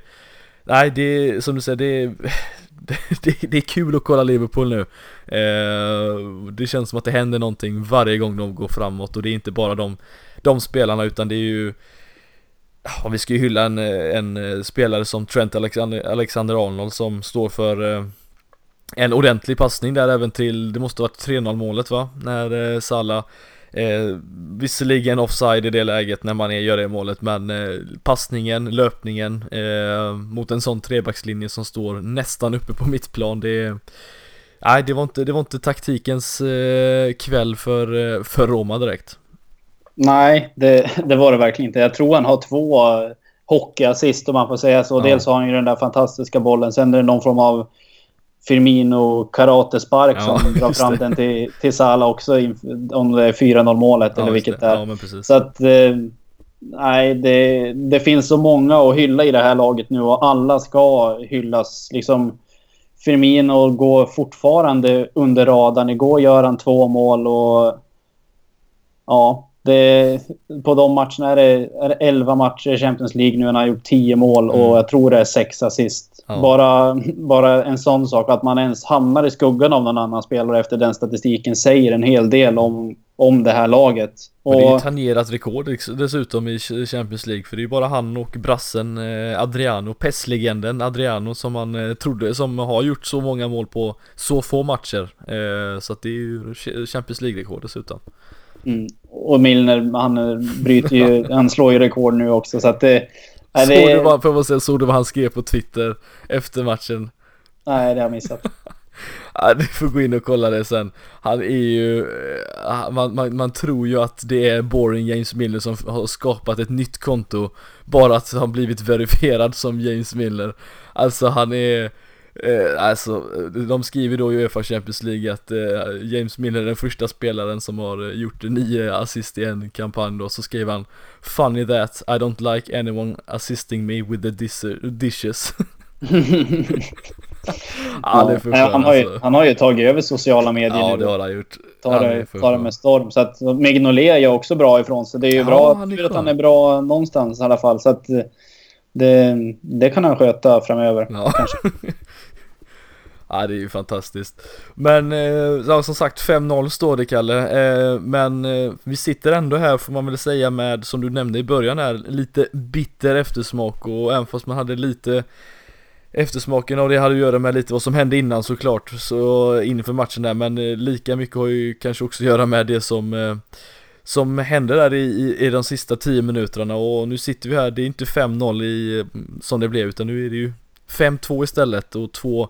Nej, det är som du säger, det är, det, det är kul att kolla Liverpool nu eh, Det känns som att det händer någonting varje gång de går framåt och det är inte bara de, de spelarna utan det är ju Ja, vi ska ju hylla en, en eh, spelare som Trent Alexander-Arnold som står för eh, en ordentlig passning där även till, det måste varit 3-0 målet va? När eh, Salah eh, Visserligen offside i det läget när man är, gör det målet men eh, passningen, löpningen eh, mot en sån trebackslinje som står nästan uppe på mittplan det Nej det var inte, det var inte taktikens eh, kväll för, eh, för Roma direkt Nej, det, det var det verkligen inte. Jag tror han har två hockeyassist om man får säga så. Ja. Dels har han ju den där fantastiska bollen. Sen är det någon form av Firmino karatespark Ja, som drar fram det. den till, till Salah också. Om det är 4-0 målet eller just vilket det. är. Ja Så att... Eh, nej, det, det finns så många att hylla i det här laget nu och alla ska hyllas. Liksom, Firmino går fortfarande under radarn. Igår gör han två mål och... Ja, det, på de matcherna är det, är det 11 matcher i Champions League nu. Han har gjort 10 mål och Mm. jag tror det är 6 assist. Ja. Bara, bara en sån sak, att man ens hamnar i skuggan av någon annan spelare efter den statistiken säger en hel del om, om det här laget. Men det är ju Och, tangerat rekord dessutom i Champions League för det är ju bara han och brassen eh, Adriano, PES-legenden Adriano som man eh, trodde, som har gjort så många mål på så få matcher eh, Så att det är ju Ch- Champions League-rekord dessutom mm, och Milner, han bryter ju, han slår ju rekord nu också. Så att det, nej, Såg det, du vad, jag säga, såg du vad han skrev på Twitter efter matchen? nej, det har jag missat. Ja, du får gå in och kolla det sen Han är ju, eh, man, man, man tror ju att det är boring James Miller som har skapat ett nytt konto Bara att han blivit verifierad som James Miller Alltså han är Eh, alltså, de skriver då i Uefa Champions League att eh, James Miller är den första spelaren som har eh, gjort nio assist i en kampanj då, så skriver han Funny that, I don't like anyone assisting me with the dis- dishes Ja, det är för Nej, skön, han, har ju, alltså. han har ju tagit över sociala medier Ja nu. det har han gjort tar Han det, tar det med storm. Så att Mignolet gör också bra ifrån sig. Det är ju Ja, bra är att han är bra någonstans i alla fall. Så att eh, det, det kan han sköta framöver. Ja. ja det är ju fantastiskt Men eh, som sagt 5-0 står det Kalle eh, Men eh, vi sitter ändå här får man väl säga med som du nämnde i början här Lite bitter eftersmak och även fast man hade lite Eftersmaken av det hade att göra med lite vad som hände innan såklart Så inför matchen där men eh, lika mycket har ju kanske också att göra med det som eh, som hände där i, i, i de sista 10 minuterna och nu sitter vi här, det är inte 5-0 i, som det blev utan nu är det ju 5-2 istället och två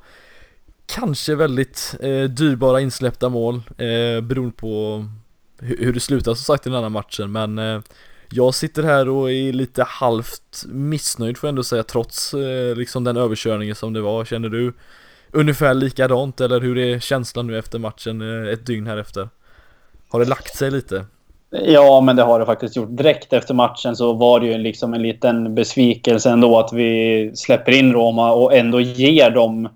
kanske väldigt eh, dyrbara insläppta mål eh, beroende på hur, hur det slutar som sagt i den här matchen men eh, jag sitter här och är lite halvt missnöjd får jag ändå säga trots eh, liksom den överkörningen som det var. Känner du ungefär likadant eller hur är känslan nu efter matchen eh, ett dygn här efter? Har det lagt sig lite? Ja, men det har det faktiskt gjort. Direkt efter matchen så var det ju liksom en liten besvikelse ändå att vi släpper in Roma och ändå ger dem...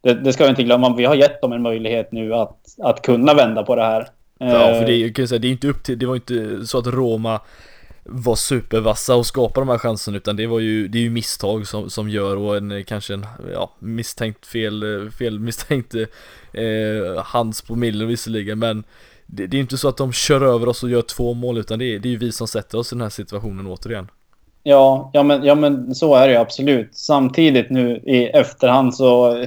Det, det ska vi inte glömma. Vi har gett dem en möjlighet nu att, att kunna vända på det här. Ja, för det är, kan jag säga, det är inte upp till, det var inte så att Roma var supervassa och skapade de här chanserna utan det var ju, det är ju misstag som, som gör och en kanske en, ja, misstänkt fel, fel misstänkt eh, hands på millen visserligen men det, det är inte så att de kör över oss och gör två mål utan det är, det är ju vi som sätter oss i den här situationen återigen. Ja, ja men, ja men så är det ju absolut. Samtidigt nu i efterhand så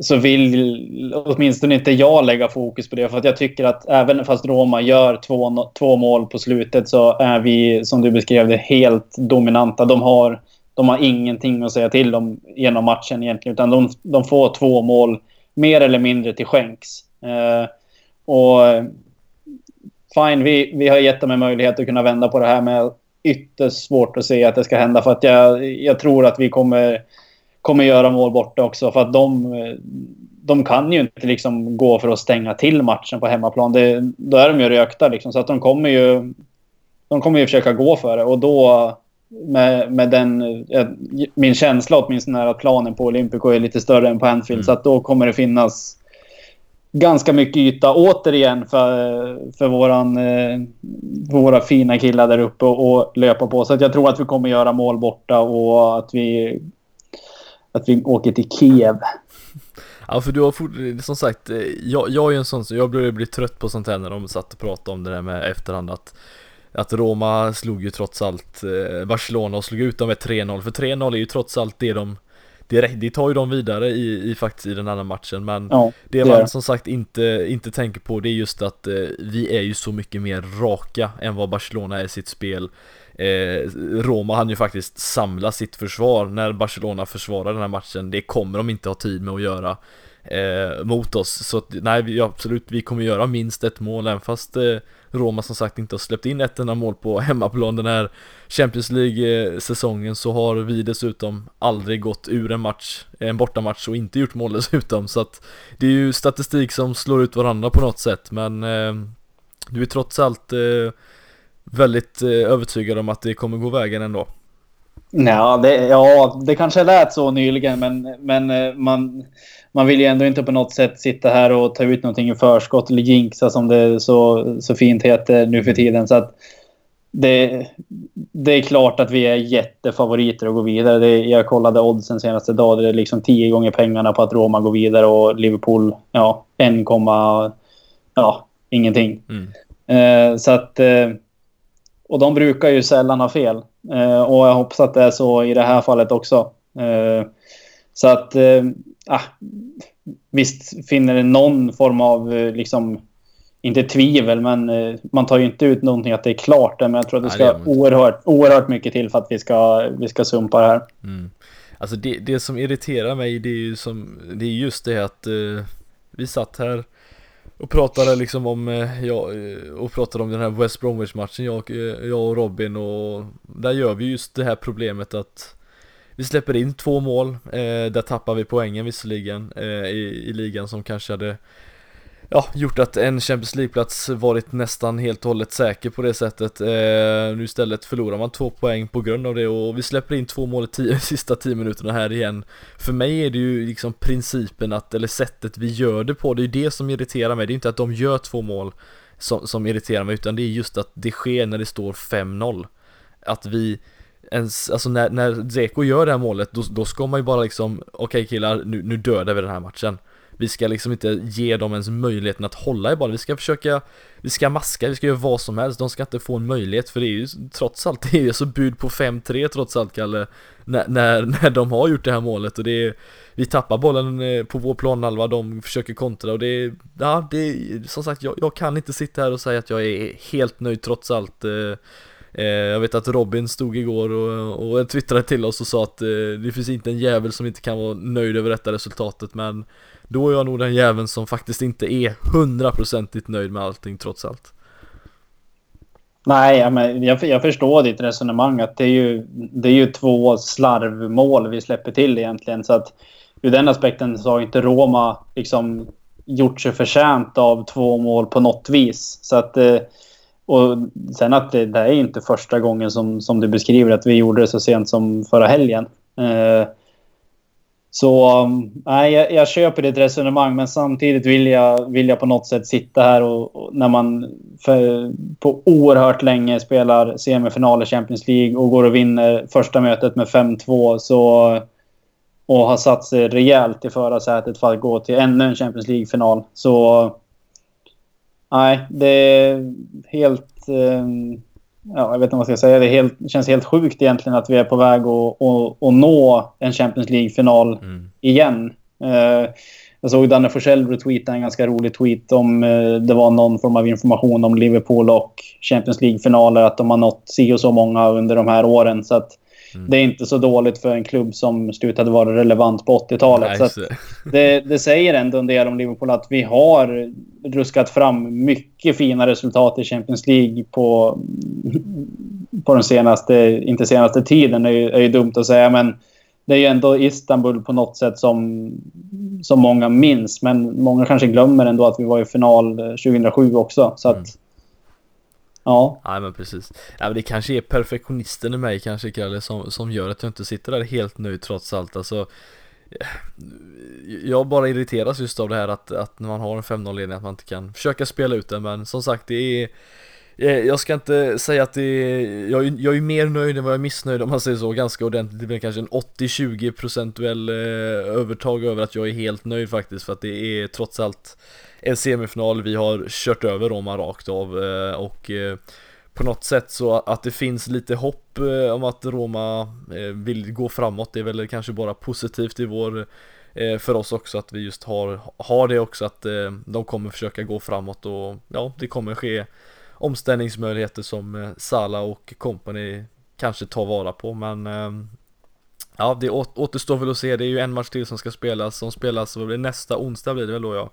så vill åtminstone inte jag lägga fokus på det. För att jag tycker att även fast Roma gör två, två mål på slutet så är vi, som du beskrev det, helt dominanta. De har, de har ingenting att säga till om genom matchen egentligen. Utan de, de får två mål mer eller mindre till skänks. Eh, och fine, vi, vi har gett dem en möjlighet att kunna vända på det här. Men ytterst svårt att se att det ska hända. För att jag, jag tror att vi kommer kommer göra mål borta också. För att de, de kan ju inte liksom gå för att stänga till matchen på hemmaplan. Det, då är de ju rökta liksom. Så att de kommer ju... De kommer ju försöka gå för det. Och då med, med den... Min känsla åtminstone är att planen på Olympico är lite större än på Anfield. Mm. Så att då kommer det finnas ganska mycket yta återigen för, för våran, eh, för våra fina killar där uppe och löpa på. Så att jag tror att vi kommer göra mål borta och att vi att vi åker till Kiev. Ja för du har fort, som sagt, eh, jag, jag är ju en sån som, jag börjar bli trött på sånt här när de satt och pratade om det där med efterhand att att Roma slog ju trots allt eh, Barcelona och slog ut dem med 3-0 För 3-0 är ju trots allt det de det, det tar ju dem vidare i, i faktiskt i den andra matchen Men ja, det, det man som sagt inte, inte tänker på det är just att eh, vi är ju så mycket mer raka än vad Barcelona är i sitt spel eh, Roma hann ju faktiskt samla sitt försvar. När Barcelona försvarar den här matchen Det kommer de inte ha tid med att göra eh, mot oss. Så att, nej, vi, absolut, vi kommer göra minst ett mål även fast eh, Roma som sagt inte har släppt in ett enda mål på hemmaplan den här Champions League-säsongen så har vi dessutom aldrig gått ur en match, en bortamatch och inte gjort mål dessutom. Så att Det är ju statistik som slår ut varandra på något sätt men eh, Du är trots allt eh, väldigt eh, övertygad om att det kommer gå vägen ändå. Ja, det, ja, det kanske lät så nyligen, men, men eh, man, man vill ju ändå inte på något sätt sitta här och ta ut någonting i förskott eller jinxa som det så, så fint heter nu för tiden. Så att det, det är klart att vi är jättefavoriter att gå vidare. Det, jag kollade oddsen senaste dagen. Det är liksom tio gånger pengarna på att Roma går vidare och Liverpool, ja, 1, ja, ingenting. Mm. Eh, så att... Eh, och de brukar ju sällan ha fel. Eh, och jag hoppas att det är så i det här fallet också. Eh, så att, eh, ah, visst finner det någon form av, eh, liksom, inte tvivel, men eh, man tar ju inte ut någonting att det är klart. Men jag tror att det ska Nej, det oerhört, oerhört mycket till för att vi ska, vi ska sumpa det här. Mm. Alltså det, det som irriterar mig, det är ju som, det är just det att eh, vi satt här och pratade liksom om, eh, ja, eh, och pratade om den här West Bromwich matchen jag, eh, jag och Robin och där gör vi just det här problemet att vi släpper in två mål, eh, där tappar vi poängen visserligen eh, i, i ligan som kanske hade ja, gjort att en Champions League-plats varit nästan helt och hållet säker på det sättet. Eh, nu istället förlorar man två poäng på grund av det och vi släpper in två mål i tio, sista tio minuterna här igen. För mig är det ju liksom principen att, eller sättet vi gör det på, det är ju det som irriterar mig. Det är inte att de gör två mål som, som irriterar mig, utan det är just att det sker när det står 5-0. Att vi ens, alltså när, när Zeko gör det här målet, då, då ska man ju bara liksom, okej okay killar, nu, nu dödar vi den här matchen vi ska liksom inte ge dem ens möjligheten att hålla i bollen. Vi ska försöka, vi ska maska, vi ska göra vad som helst. De ska inte få en möjlighet för det är ju trots allt, det är ju så bud på 5-3 trots allt Kalle. När, när, när de har gjort det här målet och det är, vi tappar bollen eh, på vår planhalva, de försöker kontra och det är, ja det är, som sagt jag, jag kan inte sitta här och säga att jag är helt nöjd trots allt. Eh, eh, jag vet att Robin stod igår och, och twittrade till oss och sa att eh, det finns inte en jävel som inte kan vara nöjd över detta resultatet men då är jag nog den jäveln som faktiskt inte är hundraprocentigt nöjd med allting trots allt. Nej, men jag, jag förstår ditt resonemang att det är, ju, det är ju två slarvmål vi släpper till egentligen. Så att ur den aspekten så har inte Roma liksom gjort sig förtjänt av två mål på något vis. Så att eh, och sen att det, det är inte första gången som, som du beskriver att vi gjorde det så sent som förra helgen. Eh, så um, nej, jag, jag köper ditt resonemang men samtidigt vill jag, vill jag på något sätt sitta här och, och när man för, på oerhört länge spelar semifinal i Champions League och går och vinner första mötet med 5-2 så och har satt sig rejält i förarsätet för att gå till ännu en Champions League-final. Så Nej, det är helt... Eh, ja, jag vet inte vad jag ska säga. Det helt, känns helt sjukt egentligen att vi är på väg att, att, att nå en Champions League-final mm. igen. Eh, jag såg Danne Forsell retweeta en ganska rolig tweet om eh, det var någon form av information om Liverpool och Champions League-finaler. Att de har nått si och så många under de här åren. Så att Mm. Det är inte så dåligt för en klubb som slutade vara relevant på 80-talet. Nice. det, det, säger ändå en del om Liverpool att vi har ruskat fram mycket fina resultat i Champions League på, på den senaste, inte senaste tiden. Det är ju, är ju dumt att säga, men det är ju ändå Istanbul på något sätt som, som många minns. Men många kanske glömmer ändå att vi var i final 2007 också. Så att, mm. Ja. Nej men precis. Ja, men det kanske är perfektionisten i mig kanske Kalle som, som gör att jag inte sitter där helt nöjd trots allt. Alltså, jag bara irriteras just av det här att, att när man har en 5-0 ledning att man inte kan försöka spela ut den men som sagt det är eh, jag ska inte säga att det är, jag, jag är mer nöjd än vad jag är missnöjd om man säger så ganska ordentligt. Det blir kanske en 80-20 procentuell eh, övertag över att jag är helt nöjd faktiskt för att det är trots allt en semifinal vi har kört över Roma rakt av eh, och eh, på något sätt så att det finns lite hopp eh, om att Roma vill gå framåt det är väl kanske bara positivt i vår för oss också att vi just har, har det också att de kommer försöka gå framåt och ja det kommer ske omställningsmöjligheter som Sala och company kanske tar vara på men Ja det återstår väl att se, det är ju en match till som ska spelas, som spelas nästa onsdag blir det väl då ja.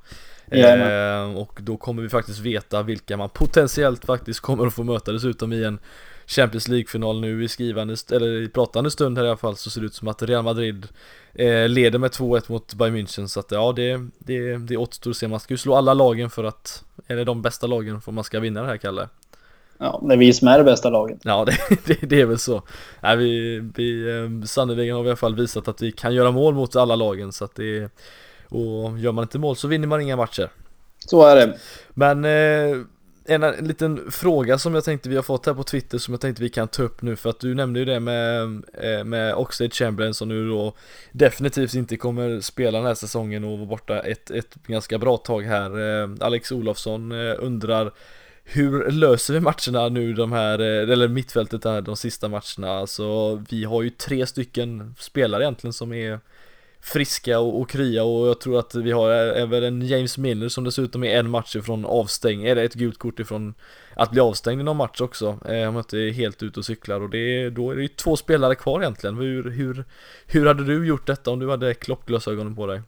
Eh, och då kommer vi faktiskt veta vilka man potentiellt faktiskt kommer att få möta dessutom i en Champions League-final nu i skrivande, eller i pratande stund här i alla fall så ser det ut som att Real Madrid eh, leder med 2-1 mot Bayern München. Så att ja det, det, det återstår att se, man ska ju slå alla lagen för att, eller de bästa lagen för att man ska vinna det här Kalle Ja, det är vi som är det bästa laget. Ja, det, det, det är väl så. Nej, vi, vi, eh, sannoliken har vi i alla fall visat att vi kan göra mål mot alla lagen så att det och gör man inte mål så vinner man inga matcher. Så är det. Men eh, en, en liten fråga som jag tänkte vi har fått här på Twitter som jag tänkte vi kan ta upp nu för att du nämnde ju det med, eh, med Oxlade Chamberlain som nu då definitivt inte kommer spela den här säsongen och vara borta ett, ett ganska bra tag här. Eh, Alex Olofsson undrar hur löser vi matcherna nu de här, eh, eller mittfältet här de sista matcherna? Alltså vi har ju tre stycken spelare egentligen som är friska och, och krya och jag tror att vi har eh, även en James Miller som dessutom är en match ifrån avstängning, eller ett gult kort ifrån att bli avstängd i någon match också. Eh, om jag inte är helt ute och cyklar och det, då är det ju två spelare kvar egentligen. Hur, hur, hur hade du gjort detta om du hade klockglasögonen på dig?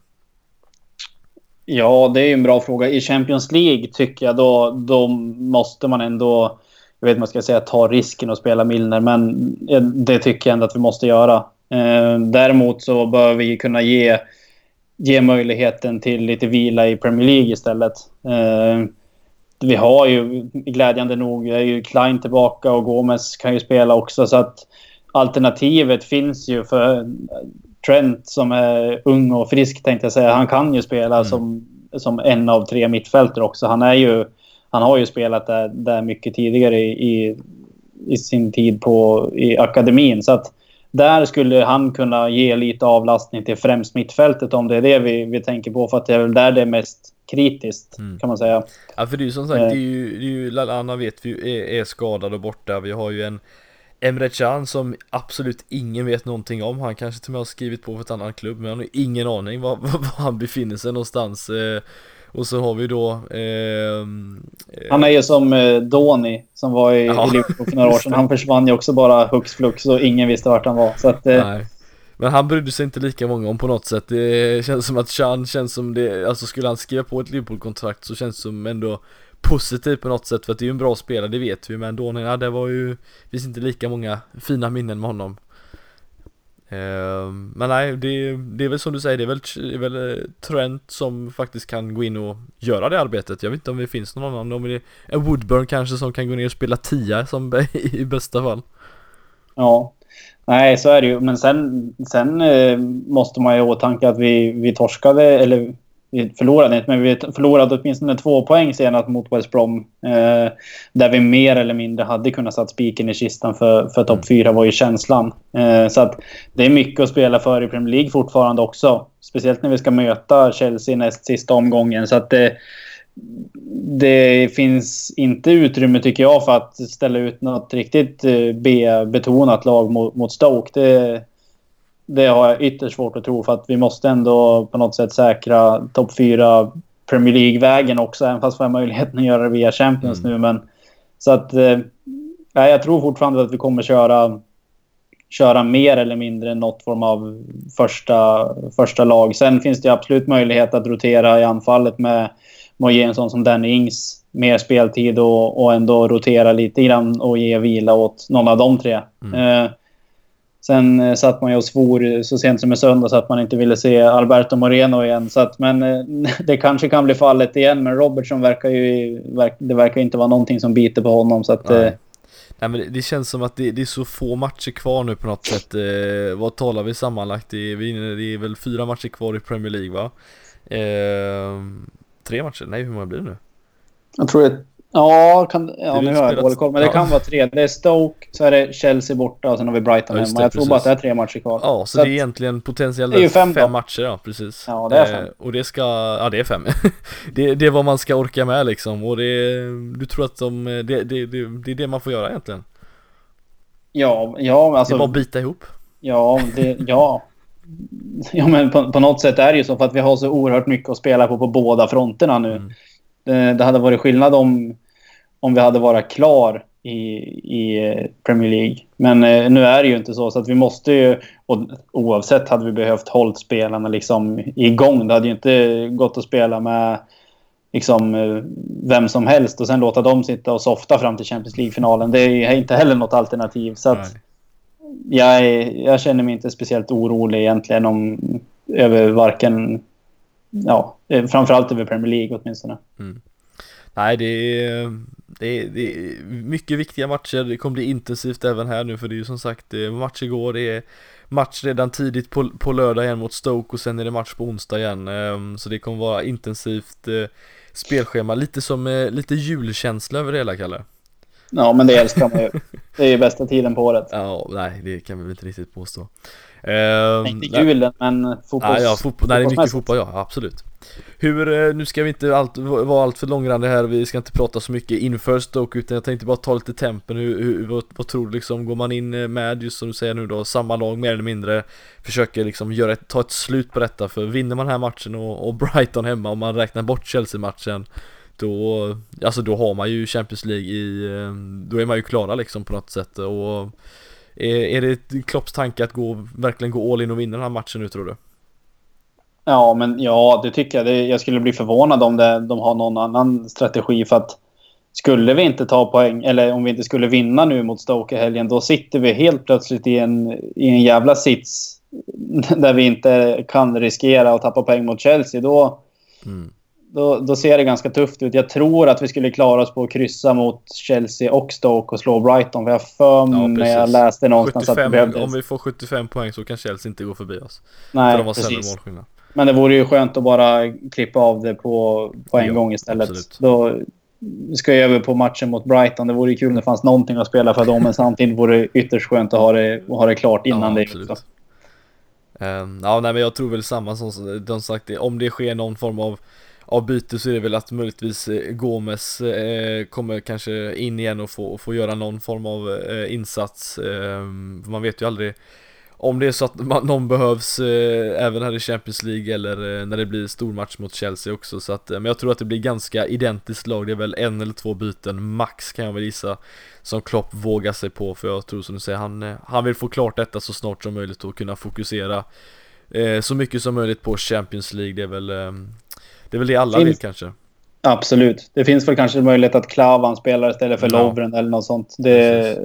Ja, det är ju en bra fråga. I Champions League tycker jag då, då måste man ändå, jag vet inte man jag ska säga, ta risken att spela Milner, men eh, det tycker jag ändå att vi måste göra. Eh, däremot så bör vi kunna ge, ge möjligheten till lite vila i Premier League istället. Eh, vi har ju glädjande nog är ju Klein tillbaka och Gomes kan ju spela också. Så att alternativet finns ju för Trent som är ung och frisk tänkte jag säga. Han kan ju spela mm. som, som en av tre mittfältare också. Han, är ju, han har ju spelat där, där mycket tidigare i, i, i sin tid på, i akademin. Så att där skulle han kunna ge lite avlastning till främst mittfältet om det är det vi, vi tänker på. För att det är väl där det är mest kritiskt Mm. kan man säga. Ja för det är ju som sagt, Eh. det är ju, det är ju Lallana vet vi är, är skadad och borta. Vi har ju en Emre Can som absolut ingen vet någonting om. Han kanske till och med har skrivit på för ett annat klubb men han har ingen aning var, var, var han befinner sig någonstans. Eh, och så har vi då ehm, eh, Han är ju som eh, Doni som var i, Ja. i Liverpool för några år sedan. Han försvann ju också bara hux flux och ingen visste vart han var. Så att, eh, Nej. Men han brydde sig inte lika många om på något sätt. Det känns som att Chan känns som det, alltså skulle han skriva på ett Liverpool-kontrakt så känns det som ändå positivt på något sätt för att det är ju en bra spelare, det vet vi men då, ja det var ju, finns inte lika många fina minnen med honom. eh, men nej, det, det är väl som du säger, det är väl, det är väl eh, Trent som faktiskt kan gå in och göra det arbetet. Jag vet inte om det finns någon annan, om det är en Woodburn kanske som kan gå ner och spela tia som i bästa fall. Ja. Nej, så är det ju. Men sen, sen eh, måste man ju ha i åtanke att vi, vi torskade, eller vi förlorade inte, men vi förlorade åtminstone två poäng senast mot West Brom. Eh, där vi mer eller mindre hade kunnat satt spiken i kistan för, för topp fyra var ju känslan. Eh, så att det är mycket att spela för i Premier League fortfarande också. Speciellt när vi ska möta Chelsea näst sista omgången. Så att det, det finns inte utrymme tycker jag för att ställa ut något riktigt eh, B-betonat lag mot, mot Stoke. Det, det har jag ytterst svårt att tro för att vi måste ändå på något sätt säkra topp fyra Premier League-vägen också. Även fast vi har möjligheten att göra det via Champions Mm. nu. Men, så att eh, jag tror fortfarande att vi kommer köra köra mer eller mindre något form av första, första lag. Sen finns det absolut möjlighet att rotera i anfallet med med att ge en sån som Danny Ings mer speltid och, och ändå rotera lite grann och ge vila åt någon av de tre. Mm. Eh, sen eh, satt man ju och svor så sent som i söndags att man inte ville se Alberto Moreno igen. Så att, men eh, det kanske kan bli fallet igen. Men Robertson verkar ju... Verk, det verkar inte vara någonting som biter på honom. Så att, Nej. eh, Nej men det, det känns som att det, det är så få matcher kvar nu på något sätt. Eh, vad talar vi sammanlagt? Det är, är det är väl fyra matcher kvar i Premier League va? Eh, tre matcher? Nej hur många blir det nu? jag tror det... Ja, kan, ja Det nu har jag dålig koll. Men det kan vara tre. Det är Stoke, så är det Chelsea borta och sen har vi Brighton Ja, hemma. det, Jag tror bara att precis. det är tre matcher kvar. Ja så, Så det är egentligen potentiellt Det är fem fem matcher ja precis. Ja, det är fem. Eh, och det ska, ja det är fem. det, det är vad man ska orka med liksom och det, du tror att de, det, det, det, det är det man får göra egentligen. Ja, ja Det alltså... är bara att bita ihop. Ja, det, ja. ja men på, på något sätt är det ju så för att vi har så oerhört mycket att spela på på båda fronterna nu. Mm. Det, det hade varit skillnad om, om vi hade varit klar i, i eh, Premier League. Men eh, nu är det ju inte så. Så att vi måste ju... Och oavsett hade vi behövt hållit spelarna liksom igång. Det hade ju inte gått att spela med liksom, eh, vem som helst och sen låta dem sitta och softa fram till Champions League-finalen. Det är inte heller något alternativ. Så att, jag, är, jag känner mig inte speciellt orolig egentligen om över varken... Ja, eh, framförallt över Premier League åtminstone. Nej det är, det, är, det är mycket viktiga matcher, det kommer bli intensivt även här nu för det är ju som sagt är match igår, det är match redan tidigt på, på lördag igen mot Stoke och sen är det match på onsdag igen. Ehm, Så det kommer vara intensivt eh, spelschema, lite som eh, lite julkänsla över det hela Kalle. Ja, men det älskar man ju. Det är ju bästa tiden på året. Ja, nej det kan vi väl inte riktigt påstå Ehm, Inte julen, men fotbolls... Nej, ja, fotboll, nej, det är mycket fotboll, ja, absolut. Hur, eh, nu ska vi inte allt, vara allt för långrandiga här, vi ska inte prata så mycket inför Stoke, utan jag tänkte bara ta lite tempen, hur, hur, vad, vad tror du liksom, går man in eh, med, just som du säger nu då, samma lag mer eller mindre, försöker liksom göra ett, ta ett slut på detta, för vinner man den här matchen och, och Brighton hemma, om man räknar bort Chelsea-matchen, då, alltså då har man ju Champions League i, eh, då är man ju klara liksom på något sätt, och är, är det Klopps tanke att gå, verkligen gå all in och vinna den här matchen nu tror du? Ja, men ja, det tycker jag. Det, jag skulle bli förvånad om det, de har någon annan strategi för att skulle vi inte ta poäng, eller om vi inte skulle vinna nu mot Stoke i helgen, då sitter vi helt plötsligt i en, i en jävla sits där vi inte kan riskera att tappa poäng mot Chelsea. Då, Mm. Då, då ser det ganska tufft ut. Jag tror att vi skulle klara oss på att kryssa mot Chelsea och Stoke och slå Brighton. För jag har för mig när jag läste någonstans att vi 75, behövde... om vi får 75 poäng så kan Chelsea inte gå förbi oss. för Nej, de har precis. målskillnad. Men det vore ju skönt att bara klippa av det på, på en Ja, gång istället. absolut. Då, vi ska ju över på matchen mot Brighton. Det vore ju kul om det fanns någonting att spela för dem, men samtidigt vore det ytterst skönt att ha det, att ha det klart innan ja, det absolut. också. Ehm, ja, nej men jag tror väl samma som de sagt, om det sker någon form av av byte så är det väl att möjligtvis eh, Gomes eh, kommer kanske in igen och få, få göra någon form av eh, insats. Eh, man vet ju aldrig om det är så att man, någon behövs eh, även här i Champions League eller eh, när det blir stormatch mot Chelsea också. Så att, eh, men jag tror att det blir ganska identiskt lag. Det är väl en eller två byten max kan jag väl gissa som Klopp vågar sig på. För jag tror som du säger, han, eh, han vill få klart detta så snart som möjligt och kunna fokusera eh, så mycket som möjligt på Champions League. Det är väl eh, det är väl det alla Finns- vill kanske. Absolut. Det finns väl kanske möjlighet att Klavan spelar istället för Ja. Lovren eller något sånt. Det,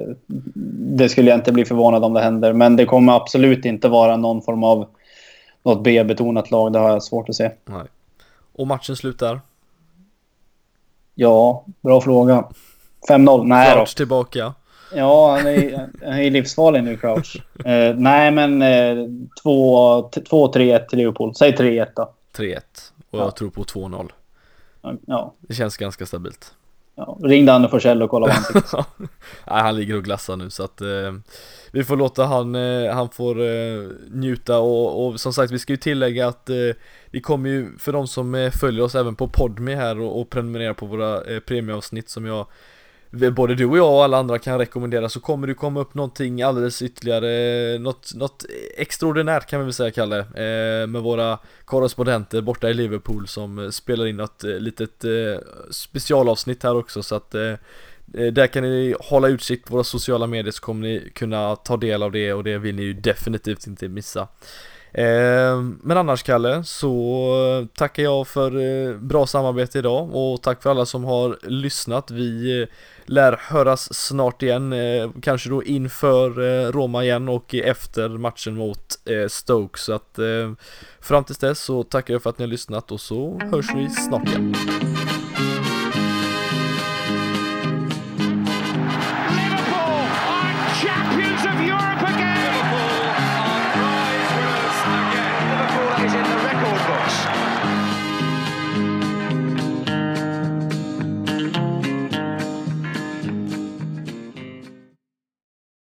det skulle jag inte bli förvånad om det händer. Men det kommer absolut inte vara någon form av något B-betonat lag. Det har jag svårt att se. Nej. Och matchen slutar. Ja, bra fråga. 5-0? Nej då. Crouch tillbaka. Ja, han är, han är livsfarlig nu, Crouch. Eh, nej, men eh, 2-3-1 till Liverpool. Säg 3-1 då. 3-1. Och Ja. jag tror på 2-0. Ja, Det känns ganska stabilt. ja. Ring Danne Forsell och kolla vad han. Nej, han ligger och glassar nu så att eh, vi får låta han, eh, han får eh, njuta och, och som sagt vi ska ju tillägga att eh, det kommer ju för de som eh, följer oss även på Podme här och, och prenumererar på våra eh, premieavsnitt som jag Både du och jag och alla andra kan rekommendera så kommer det komma upp någonting alldeles ytterligare Något, något extraordinärt kan vi väl säga Kalle eh, Med våra korrespondenter borta i Liverpool som eh, spelar in något eh, litet eh, specialavsnitt här också så att eh, eh Där kan ni hålla utsikt på våra sociala medier så kommer ni kunna ta del av det och det vill ni ju definitivt inte missa. Men annars Kalle så tackar jag för bra samarbete idag och tack för alla som har lyssnat. Vi lär höras snart igen, eh, kanske då inför eh, Roma igen och efter matchen mot eh, Stoke. Så att fram tills dess så tackar jag för att ni har lyssnat och så hörs vi snart igen.